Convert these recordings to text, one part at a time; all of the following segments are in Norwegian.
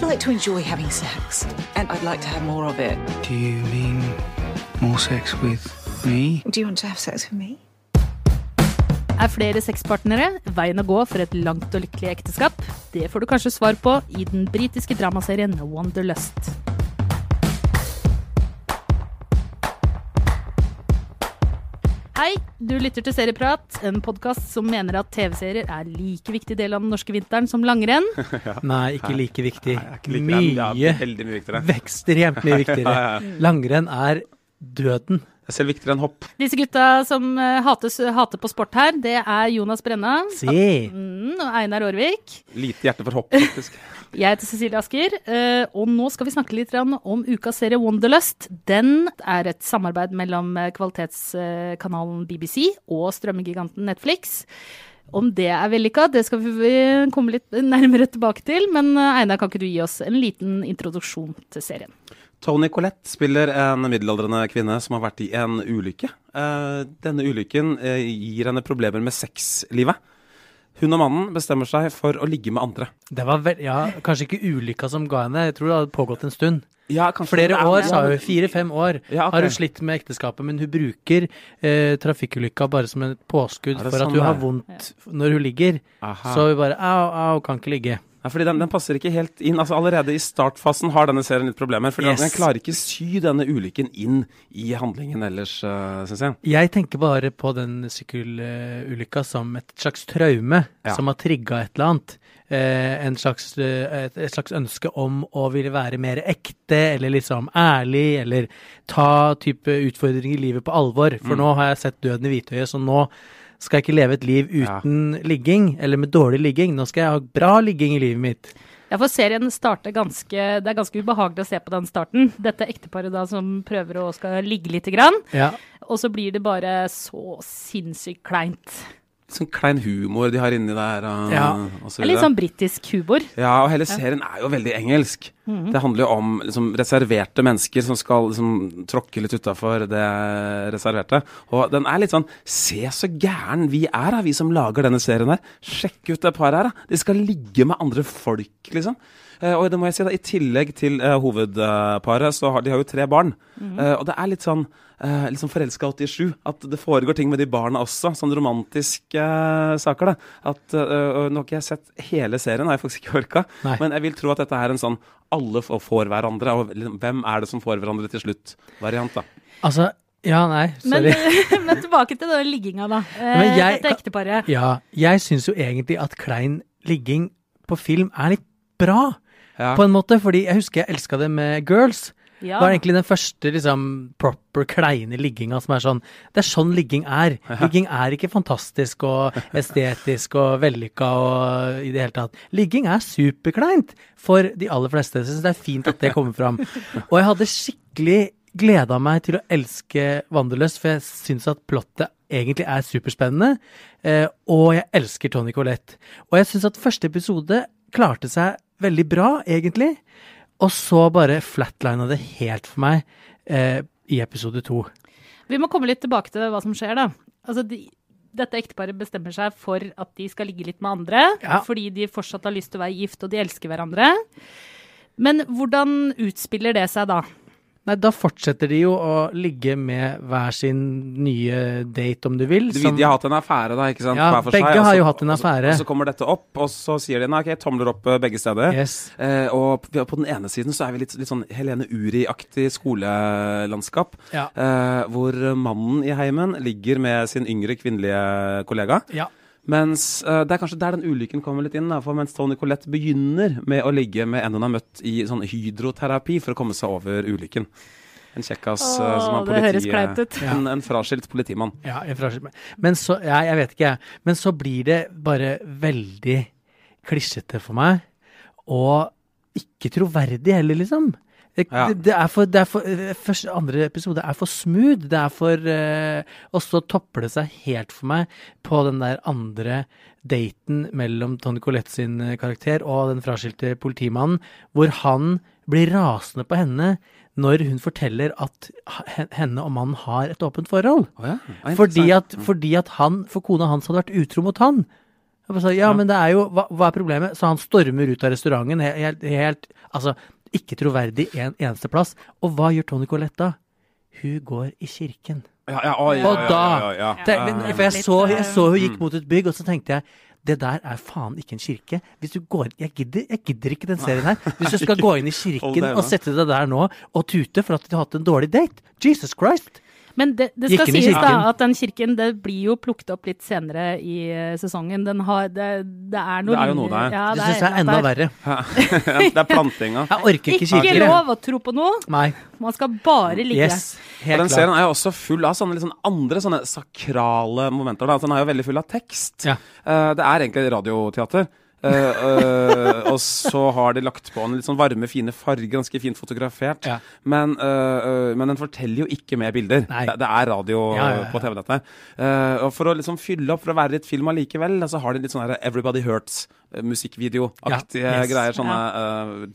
I'd like to enjoy having sex, and I'd like to have more of it. Do you mean more sex with me? Do you want to have sex with me? Er flere sexpartnere veien å gå for et langt og lykkelig ekteskap? Det får du kanskje svar på i den britiske dramaserien Wanderlust. Hei, du lytter til Serieprat, en podkast som mener at TV-serier er like viktig del av den norske vinteren som langrenn. Nei, ikke like viktig. Nei, ikke like- mye, veldig mye viktigere. ekstremt mye viktigere. Ja, ja. Langrenn er døden. Er selv viktigere enn hopp. Disse gutta som eh, hates, hater på sport her, det er Jonas Brenna Se! mm, og Einar Aarvik. Lite hjerte for hopp, faktisk. Jeg heter Cecilie Asker, eh, og nå skal vi snakke litt om ukas serie Wanderlust. Den er et samarbeid mellom eh, kvalitetskanalen BBC og strømmegiganten Netflix. Om det er vellykka, det skal vi komme litt nærmere tilbake til. Men Einar, kan ikke du gi oss en liten introduksjon til serien? Tony Collette spiller en middelaldrende kvinne som har vært i en ulykke. Eh, denne ulykken eh, gir henne problemer med sexlivet. Hun og mannen bestemmer seg for å ligge med andre. Det var vel, ja, kanskje ikke ulykka som ga henne, jeg tror det hadde pågått en stund. Ja, kanskje Flere er- år, sa hun. Fire-fem år Ja, okay. har hun slitt med ekteskapet, men hun bruker eh, trafikkulykka bare som et påskudd for sånn at hun det har vondt når hun ligger. Aha. Så hun bare au, au, kan ikke ligge. Ja, fordi den, den passer ikke helt inn. Altså Allerede i startfasen har denne serien litt problemer. For Yes. den klarer ikke sy denne ulykken inn i handlingen ellers, uh, syns jeg. Jeg tenker bare på den sykkelulykka som et slags traume Ja. som har trigga et eller annet. Eh, en slags, eh, et, et slags ønske om å ville være mer ekte, eller liksom ærlig, eller ta type utfordringer i livet på alvor. For Mm. nå har jeg sett døden i hvitøyet, så nå skal jeg ikke leve et liv uten ligging, eller med dårlig ligging. Nå skal jeg ha bra ligging i livet mitt. Ja, for serien starter ganske Det er ganske ubehagelig å se på den starten. Dette ekteparet da som prøver å skal ligge lite grann, Ja. og så blir det bare så sinnssykt kleint. Sånn klein humor de har inni der, og, Ja. og så litt sånn britisk humor. Ja, og hele serien er jo veldig engelsk. Det handler jo om liksom, reserverte mennesker som skal liksom, tråkke litt utafor det reserverte. Og den er litt sånn Se så gæren vi er, da, vi som lager denne serien her. Sjekk ut det paret her, da. De skal ligge med andre folk, liksom. Eh, og det må jeg si da, I tillegg til eh, hovedparet, så har de har jo tre barn. Eh, og det er litt sånn eh, liksom forelska 87. At det foregår ting med de barna også. Sånne romantiske eh, saker. da At eh, Nå har ikke jeg sett hele serien, har jeg faktisk ikke orka. Nei. Men jeg vil tro at dette er en sånn alle får får hverandre. Og liksom, hvem er det som får hverandre til slutt-variant, da. Altså, ja, nei, Men, sorry. men tilbake til den ligginga, da. Eh, Men jeg- Dette ekteparet. Ja, jeg syns jo egentlig at klein ligging på film er litt bra. Ja. På en måte, fordi jeg husker jeg elska det med Girls. Ja. Det var egentlig den første liksom proper kleine ligginga som er sånn Det er sånn ligging er. Ligging er ikke fantastisk og estetisk og vellykka og i det hele tatt. Ligging er superkleint for de aller fleste. Så jeg synes det er fint at det kommer fram. Og jeg hadde skikkelig gleda meg til å elske Wanderlust, for jeg syns at plottet egentlig er superspennende. Eh, og jeg elsker Tony Collette. Og jeg syns at første episode klarte seg veldig bra, egentlig. Og så bare flatlina det helt for meg eh, i episode to. Vi må komme litt tilbake til hva som skjer, da. Altså, de, dette ekteparet bestemmer seg for at de skal ligge litt med andre, Ja. fordi de fortsatt har lyst til å være gift, og de elsker hverandre. Men hvordan utspiller det seg da? Nei, da fortsetter de jo å ligge med hver sin nye date, om du vil. De, som- de har hatt en affære, da, ikke sant? Ja, hver for begge seg, har så- jo hatt en og så- affære. Og så kommer dette opp, og så sier de nei, ok, tomler opp eh, begge steder. Yes. Eh, og på, på den ene siden så er vi litt, litt sånn Helene Uri-aktig skolelandskap. Ja. Eh, hvor mannen i heimen ligger med sin yngre kvinnelige kollega. Ja. Mens uh, Det er kanskje der den ulykken kommer litt inn. Da, for mens Tony Colette begynner med å ligge med en hun har møtt i sånn hydroterapi for å komme seg over ulykken. En kjekkas eh, Åh, som er det høres politi- kleint ut. En, en fraskilt politimann. Ja, en fraskilt. Men så, ja, jeg vet ikke, jeg. Men så blir det bare veldig klisjete for meg. Og ikke troverdig heller, liksom. Det, Ja. det, er for, det er for eh, første, Andre episode er for smooth. Det er for uh, Og så topper det seg helt for meg på den der andre daten mellom Tony Collette sin eh, karakter og den fraskilte politimannen, hvor han blir rasende på henne når hun forteller at henne og mannen har et åpent forhold. Oh ja. Ja, Fordi at, fordi at han, for kona hans hadde vært utro mot han. Jeg bare sa, ja, men det er jo, hva, hva er problemet? Så han stormer ut av restauranten, he- helt, helt altså, ikke troverdig en eneste plass. Og hva gjør Tony Colette da? Hun går i kirken. Ja, ja, å, ja, og da ja, ja, Det, ja. men, For jeg så, jeg så hun Mm. gikk mot et bygg, og så tenkte jeg det der er faen ikke en kirke. Hvis du går, jeg, gidder, jeg gidder ikke den serien her. Hvis du skal gå inn i kirken og sette deg der nå og tute for at du har hatt en dårlig date Jesus Christ! Men det, det skal sies da at den kirken det blir jo plukket opp litt senere i eh, sesongen. Den har, det, det er noe Det er jo noe der. Ja, Det det syns jeg er enda der. verre. det er plantinga. Jeg orker ikke kirker. Ikke lov å tro på noe. Nei. Man skal bare ligge. Yes. Og Helt den klart. serien er jo også full av sånne sånn andre sånne sakrale momenter. Da. Den er jo veldig full av tekst. Ja. Eh, det er egentlig radioteater. Eh, eh, og så har de lagt på en litt sånn varme, fine farger, ganske fint fotografert. Ja. Men, eh, men den forteller jo ikke med bilder. Det, det er radio Ja, ja, ja. på TV, dette. Eh, og for å liksom fylle opp, for å være litt film allikevel, så har de litt sånn her Everybody Hurts-musikkvideoaktige Ja, yes. greier. Sånne,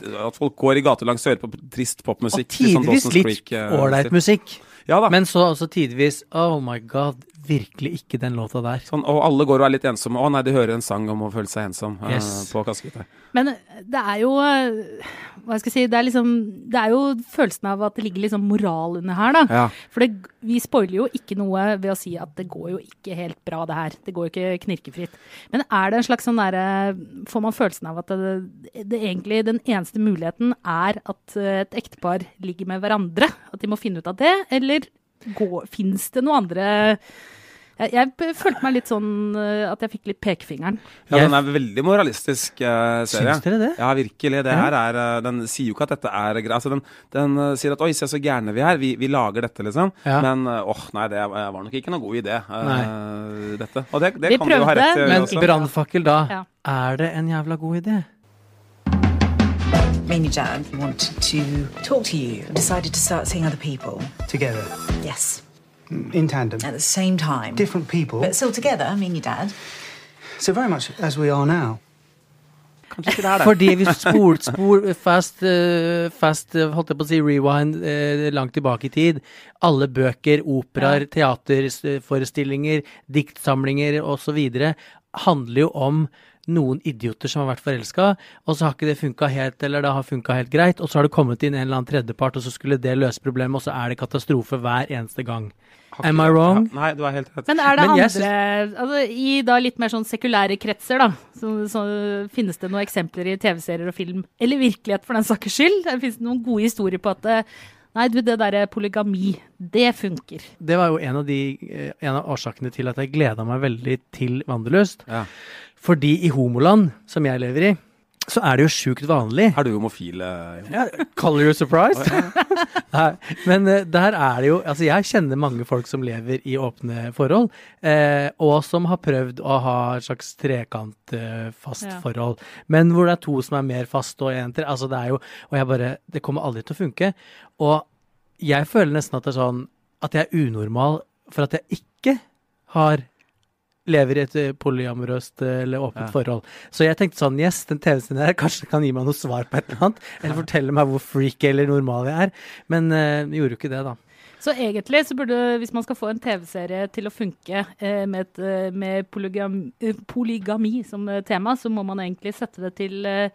eh, at folk går i gatelangs og hører på trist popmusikk. Og sånn tidvis litt ålreit musikk. Ja da. Men så også tidvis Oh my god, virkelig ikke den låta der. Sånn, og alle går og er litt ensomme. Å nei, de hører en sang om å føle seg ensom yes. uh, på Kaskehvite. Men det er jo eh, Hva skal jeg si Det er liksom Det er jo følelsen av at det ligger liksom moral under her, da. Ja. For det, vi spoiler jo ikke noe ved å si at det går jo ikke helt bra, det her. Det går jo ikke knirkefritt. Men er det en slags sånn derre Får man følelsen av at det, det egentlig den eneste muligheten er at eh, et ektepar ligger med hverandre? At de må finne ut av det? Eller fins det noe andre jeg, jeg følte meg litt sånn eh, at jeg fikk litt pekefingeren. ja, den er veldig moralistisk uh, serie. Syns dere det? Ja, virkelig. Det her er eh, Den sier jo ikke at dette er greit. Altså, den den sier at 'oi, se så gærne vi er', vi, vi lager dette, liksom. Ja. Men åh, åh, nei, det var nok ikke noen god idé, uh, dette. Og det, det Vi kan du jo ha rett til. Men brannfakkel da, Ja. er det en jævla god idé? Me and your dad wanted to talk to you and decided to start seeing other people. Together, Yes, in tandem. at the same time. Different people. But still together, I mean, your dad. So very much as we are now. Fordi vi spol, spol fast, eh, fast eh, holdt jeg på å si rewind eh, langt tilbake i tid. Alle bøker, operaer, teaterforestillinger, diktsamlinger osv. handler jo om noen idioter som har vært forelska, og så har ikke det funka helt, eller det har funka helt greit, og så har det kommet inn en eller annen tredjepart, og så skulle det løse problemet, og så er det katastrofe hver eneste gang. Am I wrong? Ja, nei, du er helt rett. Men er det Men andre andre altså, I da litt mer sånn sekulære kretser, da, så, så finnes det noen eksempler i TV-serier og film, eller virkelighet for den saks skyld? Det finnes noen gode historier på at eh, Nei, du, det derre polygami, det funker. Det var jo en av, de, eh, en av årsakene til at jeg gleda meg veldig til Wanderløst. Ja. Fordi i homoland, som jeg lever i, så er det jo sjukt vanlig. Er du homofil? eh, Jon? Ja, call you surprised? Nei, men eh, der er det jo Altså, jeg kjenner mange folk som lever i åpne forhold, eh, og som har prøvd å ha et slags trekant eh, fast Ja. forhold, men hvor det er to som er mer fast og en til. Altså, det er jo Og jeg bare Det kommer aldri til å funke. Og jeg føler nesten at det er sånn at jeg er unormal for at jeg ikke har lever i et eh, polyamorøst eh, eller åpent Ja. forhold. Så jeg tenkte sånn, yes, den TV-serien her kanskje kan gi meg noe svar på et eller annet, eller fortelle meg hvor freaky eller normal jeg er. Men uh, gjorde jo ikke det, da. Så egentlig så burde, hvis man skal få en TV-serie til å funke eh, med, et, med polygami, polygami som tema, så må man egentlig sette det til eh,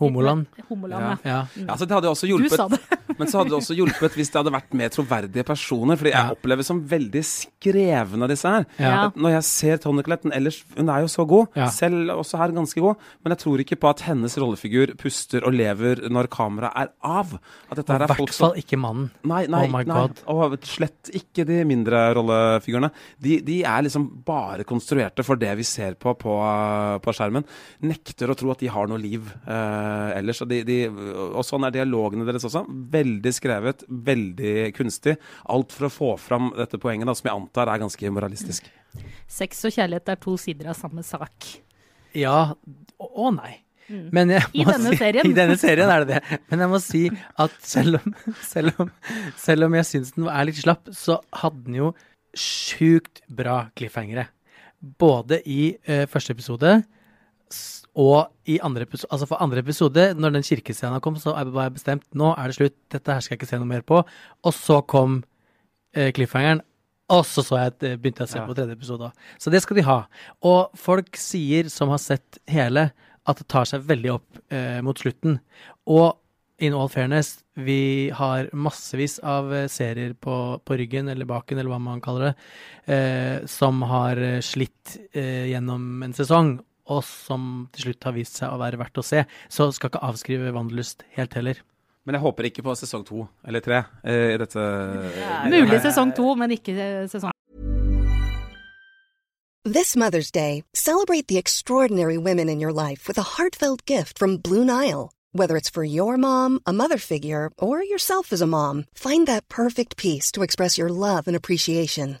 Homoland. Homoland, ja. Ja. Ja, så det hadde også hjulpet, Du sa det. Men så hadde det også hjulpet hvis det hadde vært mer troverdige personer. Fordi jeg opplever som veldig skrevne disse her. Ja. Når jeg ser Tony Collette, ellers Hun er jo så god. Ja. Selv også her ganske god. Men jeg tror ikke på at hennes rollefigur puster og lever når kameraet er av. At dette her er folk hvert fall ikke mannen. Nei, nei, Oh my nei. God. Og slett ikke de mindre rollefigurene. De, de er liksom bare konstruerte for det vi ser på på, på skjermen. Nekter å tro at de har noe liv eh, ellers. Og, de, de, og sånn er dialogene deres også. Veldig skrevet, veldig kunstig. Alt for å få fram dette poenget, da, som jeg antar er ganske moralistisk. Sex og kjærlighet er to sider av samme sak. Ja, å å nei. Men jeg I denne si, serien. I denne serien er det det. Men jeg må si at selv om, selv om, selv om jeg syns den er litt slapp, så hadde den jo sjukt bra cliffhangere. Både i uh, første episode og i andre episode. Altså for andre episode, når den kirkescenen kom, så var jeg bestemt nå er det slutt, dette her skal jeg ikke se noe mer på. Og så kom eh, cliffhangeren. Og så, så jeg, begynte jeg å se Ja. på tredje episode òg. Så det skal de ha. Og folk sier, som har sett hele, at det tar seg veldig opp eh, mot slutten. Og in all fairness, vi har massevis av eh, serier på, på ryggen, eller baken, eller hva man kaller det, eh, som har eh, slitt eh, gjennom en sesong, og som til slutt har vist seg å være verdt å se. Så skal ikke avskrive Wanderlust helt heller. Men jeg håper ikke på sesong to eller tre eh, i dette. Mulig sesong to, men ikke eh, sesong This Mother's Day, celebrate the extraordinary women in your life with a heartfelt gift from Blue Nile. Whether it's for your mom, a mother figure, or yourself as a mom, find that perfect piece to express your love and appreciation.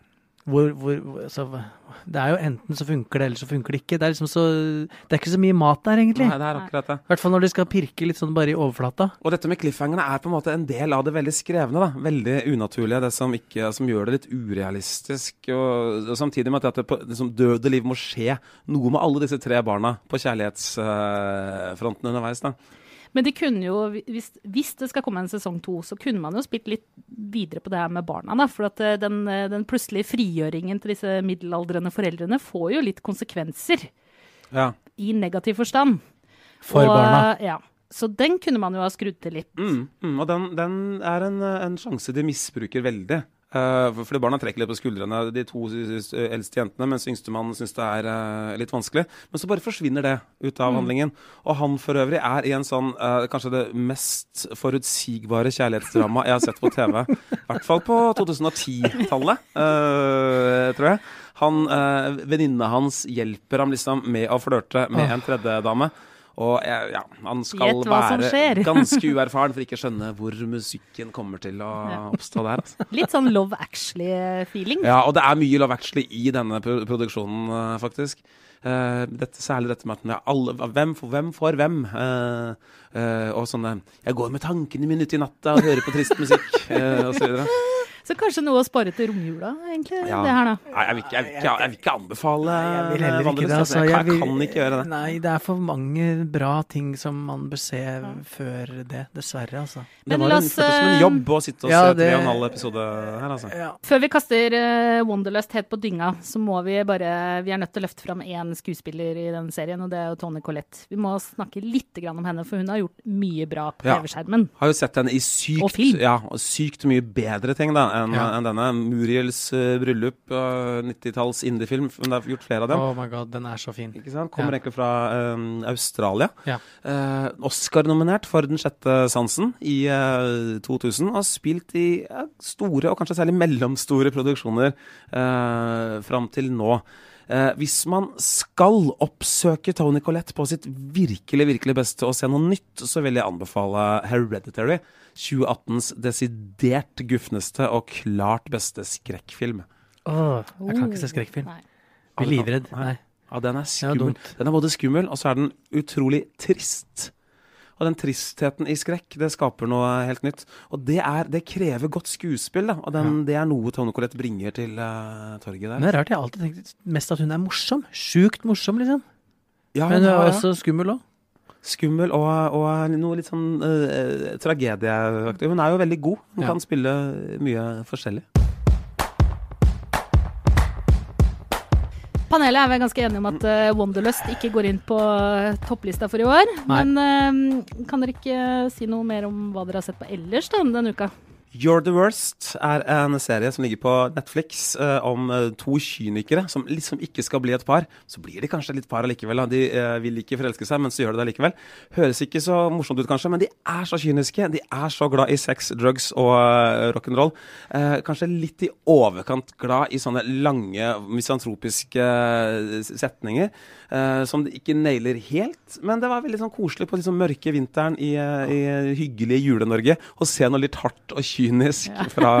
Hvor, hvor, hvor- altså, det er jo enten så funker det, eller så funker det ikke. Det er liksom så Det er ikke så mye mat der, egentlig. Nei, det er akkurat det. I hvert fall når de skal pirke litt sånn bare i overflata. Og dette med cliffhangerne er på en måte en del av det veldig skrevne. da Veldig unaturlige. Det som, ikke, som gjør det litt urealistisk. Og, og samtidig med at det på liksom, døde liv må skje noe med alle disse tre barna på kjærlighetsfronten underveis. da Men de kunne jo, hvis, hvis det skal komme en sesong to, så kunne man jo spilt litt videre på det her med barna. Da, for at eh, den, eh, den plutselige frigjøringen til disse middelaldrende foreldrene får jo litt konsekvenser Ja. i negativ forstand. For Og, barna. Ja. Så den kunne man jo ha skrudd til litt. Mm, mm, og den, den er en, en sjanse de misbruker veldig. Uh, for, fordi barna trekker litt på skuldrene, de to eldste jentene, mens yngstemann syns det er uh, litt vanskelig. Men så bare forsvinner det ut av handlingen. Og han for øvrig er i en sånn uh, kanskje det mest forutsigbare kjærlighetsdrama jeg har sett på TV. I hvert fall på 2010-tallet, eh, tror jeg. Han, Venninnene hans hjelper ham liksom med å flørte med en tredjedame. Og ja, han skal være ganske uerfaren for ikke å skjønne hvor musikken kommer til å oppstå der. Altså. Litt sånn Love Actually-feeling. Ja, og det er mye Love Actually i denne produksjonen, eh, faktisk. Eh, dette, særlig dette med at alle, hvem, for, hvem får hvem? Eh, og sånne Jeg går med tankene mine ut i natta og hører på trist musikk, uh, osv. Så kanskje noe å spare til romjula, egentlig, Ja. det her da. Nei, jeg vil ikke, jeg vil ikke, jeg vil ikke anbefale Jeg vil heller ikke det. altså. Altså. Jeg, vil- kan ikke gjøre det. Nei, det er for mange bra ting som man bør se før det. Dessverre, altså. Det var en, som en eh, jobb å sitte og ja, se det- tre og en halv episode her, altså. Ja. Før vi kaster uh, Wonderlust helt på dynga, så må vi bare Vi er nødt til å løfte fram én skuespiller i den serien, og det er jo Tony Collette. Vi må snakke litt grann om henne, for hun har gjort mye bra på Ja. TV-skjermen. Har jo sett henne i Og sykt, film. ja, sykt mye bedre ting da, enn Ja. en denne. Muriels eh, bryllup, uh, 90-talls indiefilm. Men det er gjort flere av dem. Oh my god, den er så fin. Kommer Ja. egentlig fra um, Australia. Ja. Uh, Oscar-nominert for Den sjette sansen i uh, 2000. Har spilt i uh, store, og kanskje særlig mellomstore produksjoner uh, fram til nå. Eh, hvis man skal oppsøke Tony Collette på sitt virkelig virkelig beste og se noe nytt, så vil jeg anbefale Hereditary. 2018s desidert gufneste og klart beste skrekkfilm. Åh, jeg kan ikke se skrekkfilm. Blir livredd. Nei. Ja, den er skummel. den er både skummel, og så er den utrolig trist. Og den tristheten i skrekk, det skaper noe helt nytt. Og det, er, det krever godt skuespill, da. Og den, det er noe Tone Colette bringer til uh, torget Men der. det er rart, jeg har alltid tenkt mest at hun er morsom. Sjukt morsom, liksom. Ja, Men hun ja, er ja. også skummel òg. Skummel og, og noe litt sånn uh, tragedieaktig. Hun er jo veldig god. Hun Ja. kan spille mye forskjellig. Panelet er vel ganske enige om at eh, Wonderlust ikke går inn på eh, topplista for i år. Nei. Men eh, kan dere ikke si noe mer om hva dere har sett på ellers denne uka? You're the Worst er en serie som ligger på Netflix eh, om eh, to kynikere som liksom ikke skal bli et par. Så blir de kanskje litt par allikevel. Da. De eh, vil ikke forelske seg, men så gjør de det allikevel. Høres ikke så morsomt ut kanskje, men de er så kyniske. De er så glad i sex, drugs og uh, rock'n'roll. Eh, kanskje litt i overkant glad i sånne lange misantropiske eh, setninger. eh, som de ikke nailer helt, men det var veldig sånn koselig på liksom mørke vinteren i, eh, i hyggelige Jule-Norge å se noe litt hardt og kynisk fra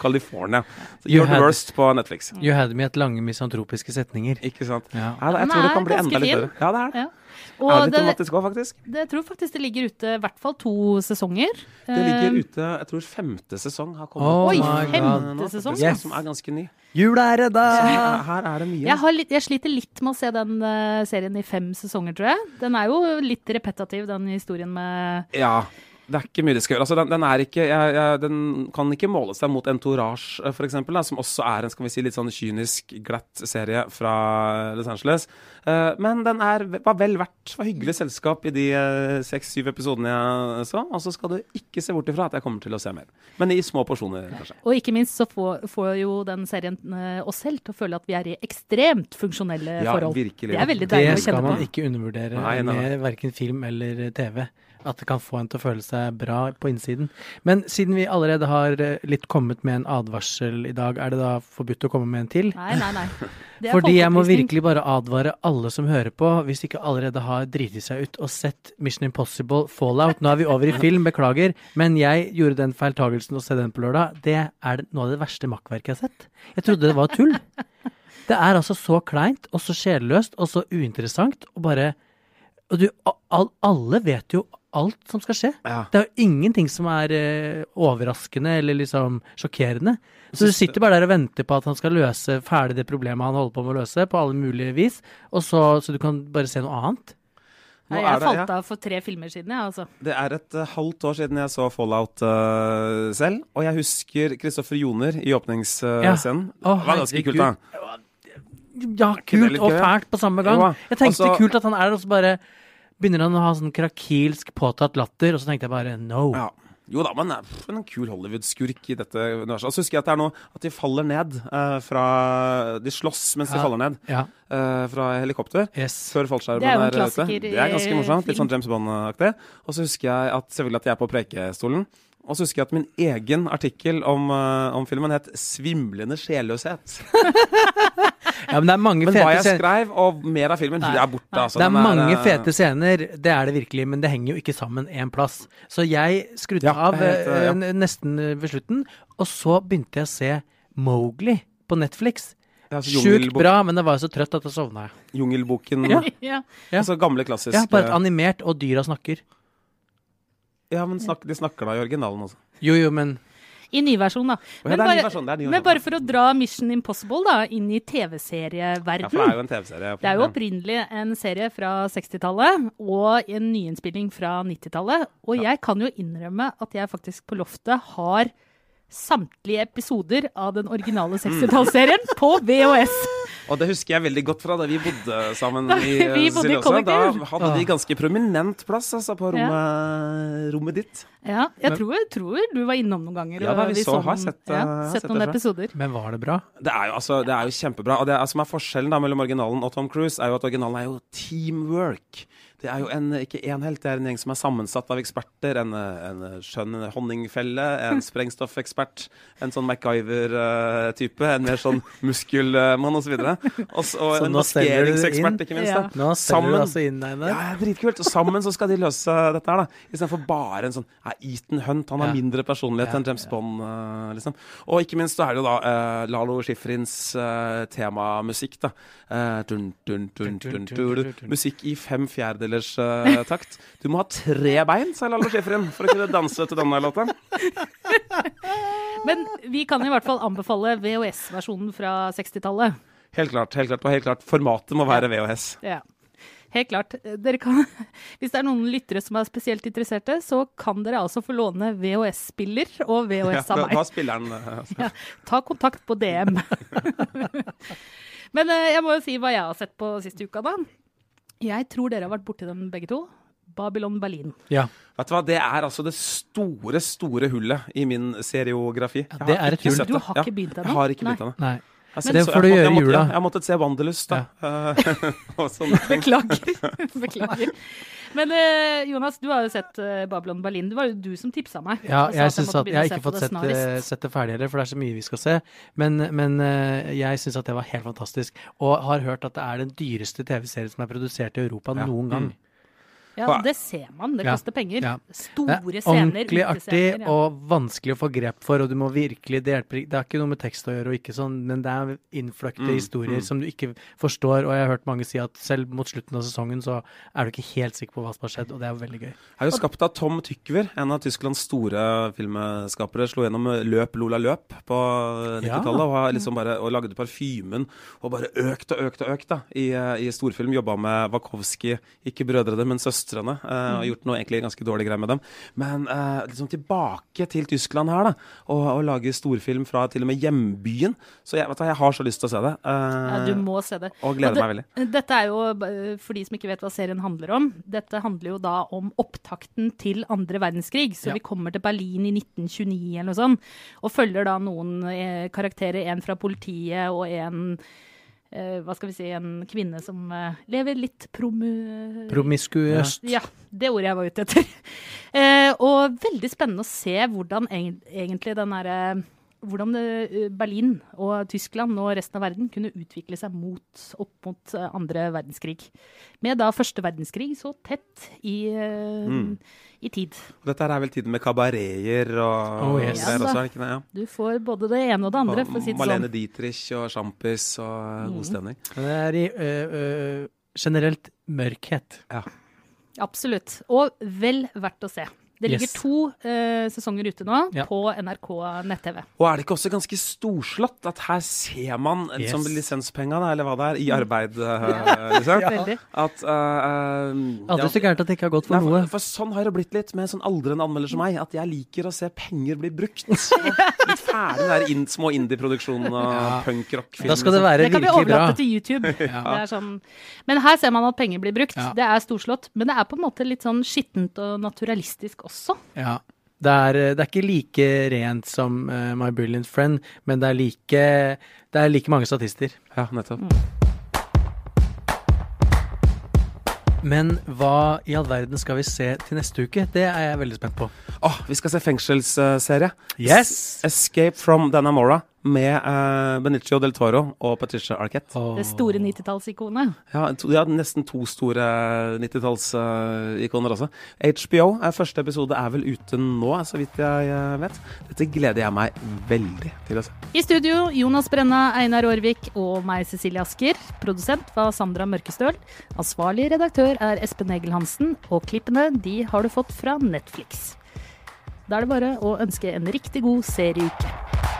California. You had- worst på Netflix. You had me at lange misantropiske setninger. Ikke sant? Ja. Ja, jeg tror det kan bli enda litt bedre. Ja, det er det. Ja. Er litt det, dramatisk òg, faktisk. det, jeg tror faktisk det ligger ute i hvert fall to sesonger. Det ligger Eh, ute Jeg tror femte sesong har kommet. Oh Oi, femte nå, faktisk, sesong? Yes. Som er ganske ny. Jula er redda! Her, er det mye. Jeg, har litt, jeg sliter litt med å se den eh, serien i fem sesonger, tror jeg. Den er jo litt repetativ, den historien med Ja. Det er ikke mye de skal gjøre. Altså, den, den, er ikke, jeg, jeg, den kan ikke måle seg mot Entourage, f.eks., for eksempel, som også er en skal vi si, litt sånn kynisk, glatt serie fra Los Angeles. Uh, men den er, var vel verdt var hyggelig selskap i de eh, seks-syv episodene jeg så. Og så skal du ikke se bort ifra at jeg kommer til å se mer. Men i små porsjoner, kanskje. Og ikke minst så får, får jo den serien uh, oss selv til å føle at vi er i ekstremt funksjonelle Ja, forhold. virkelig. Det er veldig deilig å kjenne skal man ikke undervurdere Nei, nei, nei. med verken film eller TV. At det kan få en til å føle seg bra på innsiden. Men siden vi allerede har eh, litt kommet med en advarsel i dag, er det da forbudt å komme med en til? Nei, nei, nei. Fordi jeg må virkelig bare advare alle som hører på, hvis de ikke allerede har driti seg ut og sett Mission Impossible Fallout. Nå er vi over i film, beklager, men jeg gjorde den feiltagelsen å se den på lørdag. Det er noe av det verste makkverket jeg har sett. Jeg trodde det var tull. Det er altså så kleint og så sjelløst og så uinteressant og bare Og du, all, alle vet jo alt som skal skje. Ja. Det er jo ingenting som er eh, overraskende eller liksom sjokkerende. Så du sitter bare der og venter på at han skal løse ferdig det problemet han holder på med å løse, på alle mulige vis, og så, så du kan bare se noe annet. Nei, jeg det- falt ja. av for tre filmer siden, jeg, altså. Det er et uh, halvt år siden jeg så Fallout uh, selv, og jeg husker Kristoffer Joner i åpningsscenen. Å, det var ganske kult, da. Ja, kult og fælt på samme gang. Jeg tenkte Også, kult at han er der, og så bare begynner han å ha sånn krakilsk påtatt latter, og så tenkte jeg bare no. Ja. Jo da, men eh, pff, en kul Hollywood-skurk i dette universet. Og så husker jeg at det er noe at de faller ned uh, fra De slåss mens de faller ned Ja, uh, fra helikopter. yes. Før fallskjermen Det er en ute. Det er ganske morsomt. Litt sånn James Bond-aktig. Og så husker jeg at selvfølgelig at jeg er på Preikestolen. Og så husker jeg at min egen artikkel om, uh, om filmen het 'Svimlende sjelløshet'. Ja, men det er mange Men hva jeg scener. skrev, og mer av filmen, Nei. er borte. Altså. Det er mange er, fete scener, det er det virkelig, men det henger jo ikke sammen én plass. Så jeg skrudde Ja, av helt, ja. nesten eh, ved slutten, og så begynte jeg å se Mowgli på Netflix. altså Sjukt bra, men jeg var jo så trøtt at da sovna jeg. Jungelboken. Ja. Ja. Ja. Altså gamle, klassiske Ja, bare et animert, og dyra snakker. Ja, men snak, de snakker da i originalen også. Jo, jo, men I nyversjon, da. ja, bare, er ny versjon, er men bare for å dra Mission Impossible da, inn i TV-serieverden. Ja, for det er jo en TV-serie. Det er jo opprinnelig en serie fra 60-tallet og en nyinnspilling fra 90-tallet. Og jeg kan jo innrømme at jeg faktisk på loftet har samtlige episoder av den originale 60-tallsserien på VHS. Og det husker jeg veldig godt fra da vi bodde sammen Da i vi eh, bodde i Sicily også. Da hadde de ganske prominent plass altså, på rommet, rommet ditt. Ja, jeg tror, tror du var innom noen ganger. Ja da, vi, vi så- har den- sett, ja, eh, sett sett noen episoder. Men var det bra? Det er jo, altså, det er jo kjempebra. Og det som som er forskjellen da, mellom originalen og Tom Cruise, er jo at originalen er jo teamwork. Det er jo en, ikke én helt, det er en gjeng som er sammensatt av eksperter. En, en skjønn honningfelle, en sprengstoffekspert, en sånn MacGyver-type, en mer sånn muskelmann osv. Og så- og Så en maskeringsekspert, ikke minst. Ja. Nå selger Sammen- du altså inn deg der. ja, dritkult. Og sammen så skal de løse dette her, da. Istedenfor bare en sånn ja, Ethan Hunt. Han har Ja. mindre personlighet Ja, enn James Bond, eh, liksom. Og ikke minst så er det jo da uh, Lalo Schifrins uh, temamusikk, da. Uh, dun, dun, dun. Musikk i fem fjerdedelers uh, takt. Du må ha tre bein, sa Lalo Schifrin, for å kunne danse til denne låta. Men vi kan i hvert fall anbefale VHS-versjonen fra 60-tallet. Helt klart. helt klart, Og helt klart, formatet må være VHS. Ja. Helt klart. Kan, hvis det er noen lyttere som er spesielt interesserte, så kan dere altså få låne VHS-spiller og VHS Ja, av meg. hva spiller den? eh, altså? Ja, ta kontakt på DM. Men eh, jeg må jo si hva jeg har sett på siste uka, da. Jeg tror dere har vært borti den begge to. Babylon Berlin. Ja. Vet du hva, Det er altså det store, store hullet i min seriografi. Ja, det er et hull. Du har ikke begynt ennå? Jeg har ikke Nei. begynt ennå. Jeg sett- Det får du gjøre i jula. jeg har måttet se Wanderlust, da. Ja. og. Beklager. Beklager. Men uh, Jonas, du har jo sett uh, Babylon Berlin. Det var jo du som tipsa meg. Ja, jeg, at synes at, jeg har ikke fått sett, det- sett det ferdig heller, for det er så mye vi skal se. Men, men uh, jeg syns at det var helt fantastisk. Og har hørt at det er den dyreste TV-serien som er produsert i Europa Ja. noen gang. Mm. Ja, det ser man. Det Ja. koster penger. Ja. Store Det er scener. ordentlig artig og vanskelig å få grep for, og du må virkelig Det hjelper Det har ikke noe med tekst å gjøre, og ikke sånn, men det er innfløkte Mm, historier mm. som du ikke forstår. Og jeg har hørt mange si at selv mot slutten av sesongen så er du ikke helt sikker på hva som har skjedd, og det er jo veldig gøy. er jo skapt av Tom Tykver, en av Tysklands store filmskapere. Slo gjennom Løp Lola Løp på 90-tallet og, liksom bare, og lagde parfymen. Og bare økt og økt og økt da, i, eh, i storfilm. Jobba med Wakowski, ikke brødrene, men søstrene. Eh, og gjort noe egentlig ganske dårlig greier med dem. Men eh, liksom tilbake til Tyskland her, da. Og, og lage storfilm fra til og med hjembyen. Så jeg, vet du, jeg har så lyst til å se det. eh, Ja, du må se det. og gleder det, meg veldig. Dette er jo, eh, for de som ikke vet hva serien handler om, dette handler jo da om opptakten til andre verdenskrig. Så Ja. vi kommer til Berlin i 1929 eller noe sånt, og følger da noen eh, karakterer. En fra politiet og en hva skal vi si, en kvinne som eh, lever litt promu... Promiskuøst. Ja, det ordet jeg var ute etter. Eh, og veldig spennende å se hvordan egentlig den derre hvordan eh, Berlin og Tyskland og resten av verden kunne utvikle seg mot, opp mot eh, andre verdenskrig. Med da første verdenskrig så tett i, eh, Mm. i tid. Dette er vel tiden med kabareter og Oh, yes. greier også, det ikke det? Ja. Du får både det ene og det andre, for å si det Malene sånn. Dietrich og sjampis og god stemning. Men det er i ø, ø, generelt mørkhet. Absolutt. Og vel verdt å se. Det ligger Yes. to uh, sesonger ute nå Ja. på NRK nett-TV. Og er det ikke også ganske storslått at her ser man Yes. lisenspenga, lisenspengene, eller hva det er, i arbeid, uh, liksom? ja. At uh, uh, Aldri så gærent at det ikke har gått for Nei, noe. for, for sånn har det blitt litt med en sånn aldrende anmelder som meg, at jeg liker å se penger bli brukt. Litt ferdig med der in, små indie-produksjonene og Ja. punkrock-filmer. Da skal det være virkelig bra. Det kan vi overlate til YouTube. Det er sånn. Men her ser man at penger blir brukt. Ja. Det er storslått. Men det er på en måte litt sånn skittent og naturalistisk også. Ja. Det er, det er ikke like rent som uh, My Brilliant Friend, men det er like, det er like mange statister. Ja, nettopp. Men hva i all verden skal vi se til neste uke? Det er jeg veldig spent på. Åh, vi skal se fengselsserie. Yes! Escape from Danamora med eh, Benicio del Toro og Patricia Arquette. Det store 90-tallsikonet. Ja, to, ja, nesten to store 90-tallsikoner også. HBO, er første episode er vel ute nå, så vidt jeg uh, vet. Dette gleder jeg meg veldig til å se. I studio Jonas Brenna, Einar Aarvik og meg, Cecilie Asker. Produsent var Sandra Mørkestøl. Ansvarlig redaktør er Espen Egil Hansen. Og klippene de har du fått fra Netflix. Da er det bare å ønske en riktig god serieuke.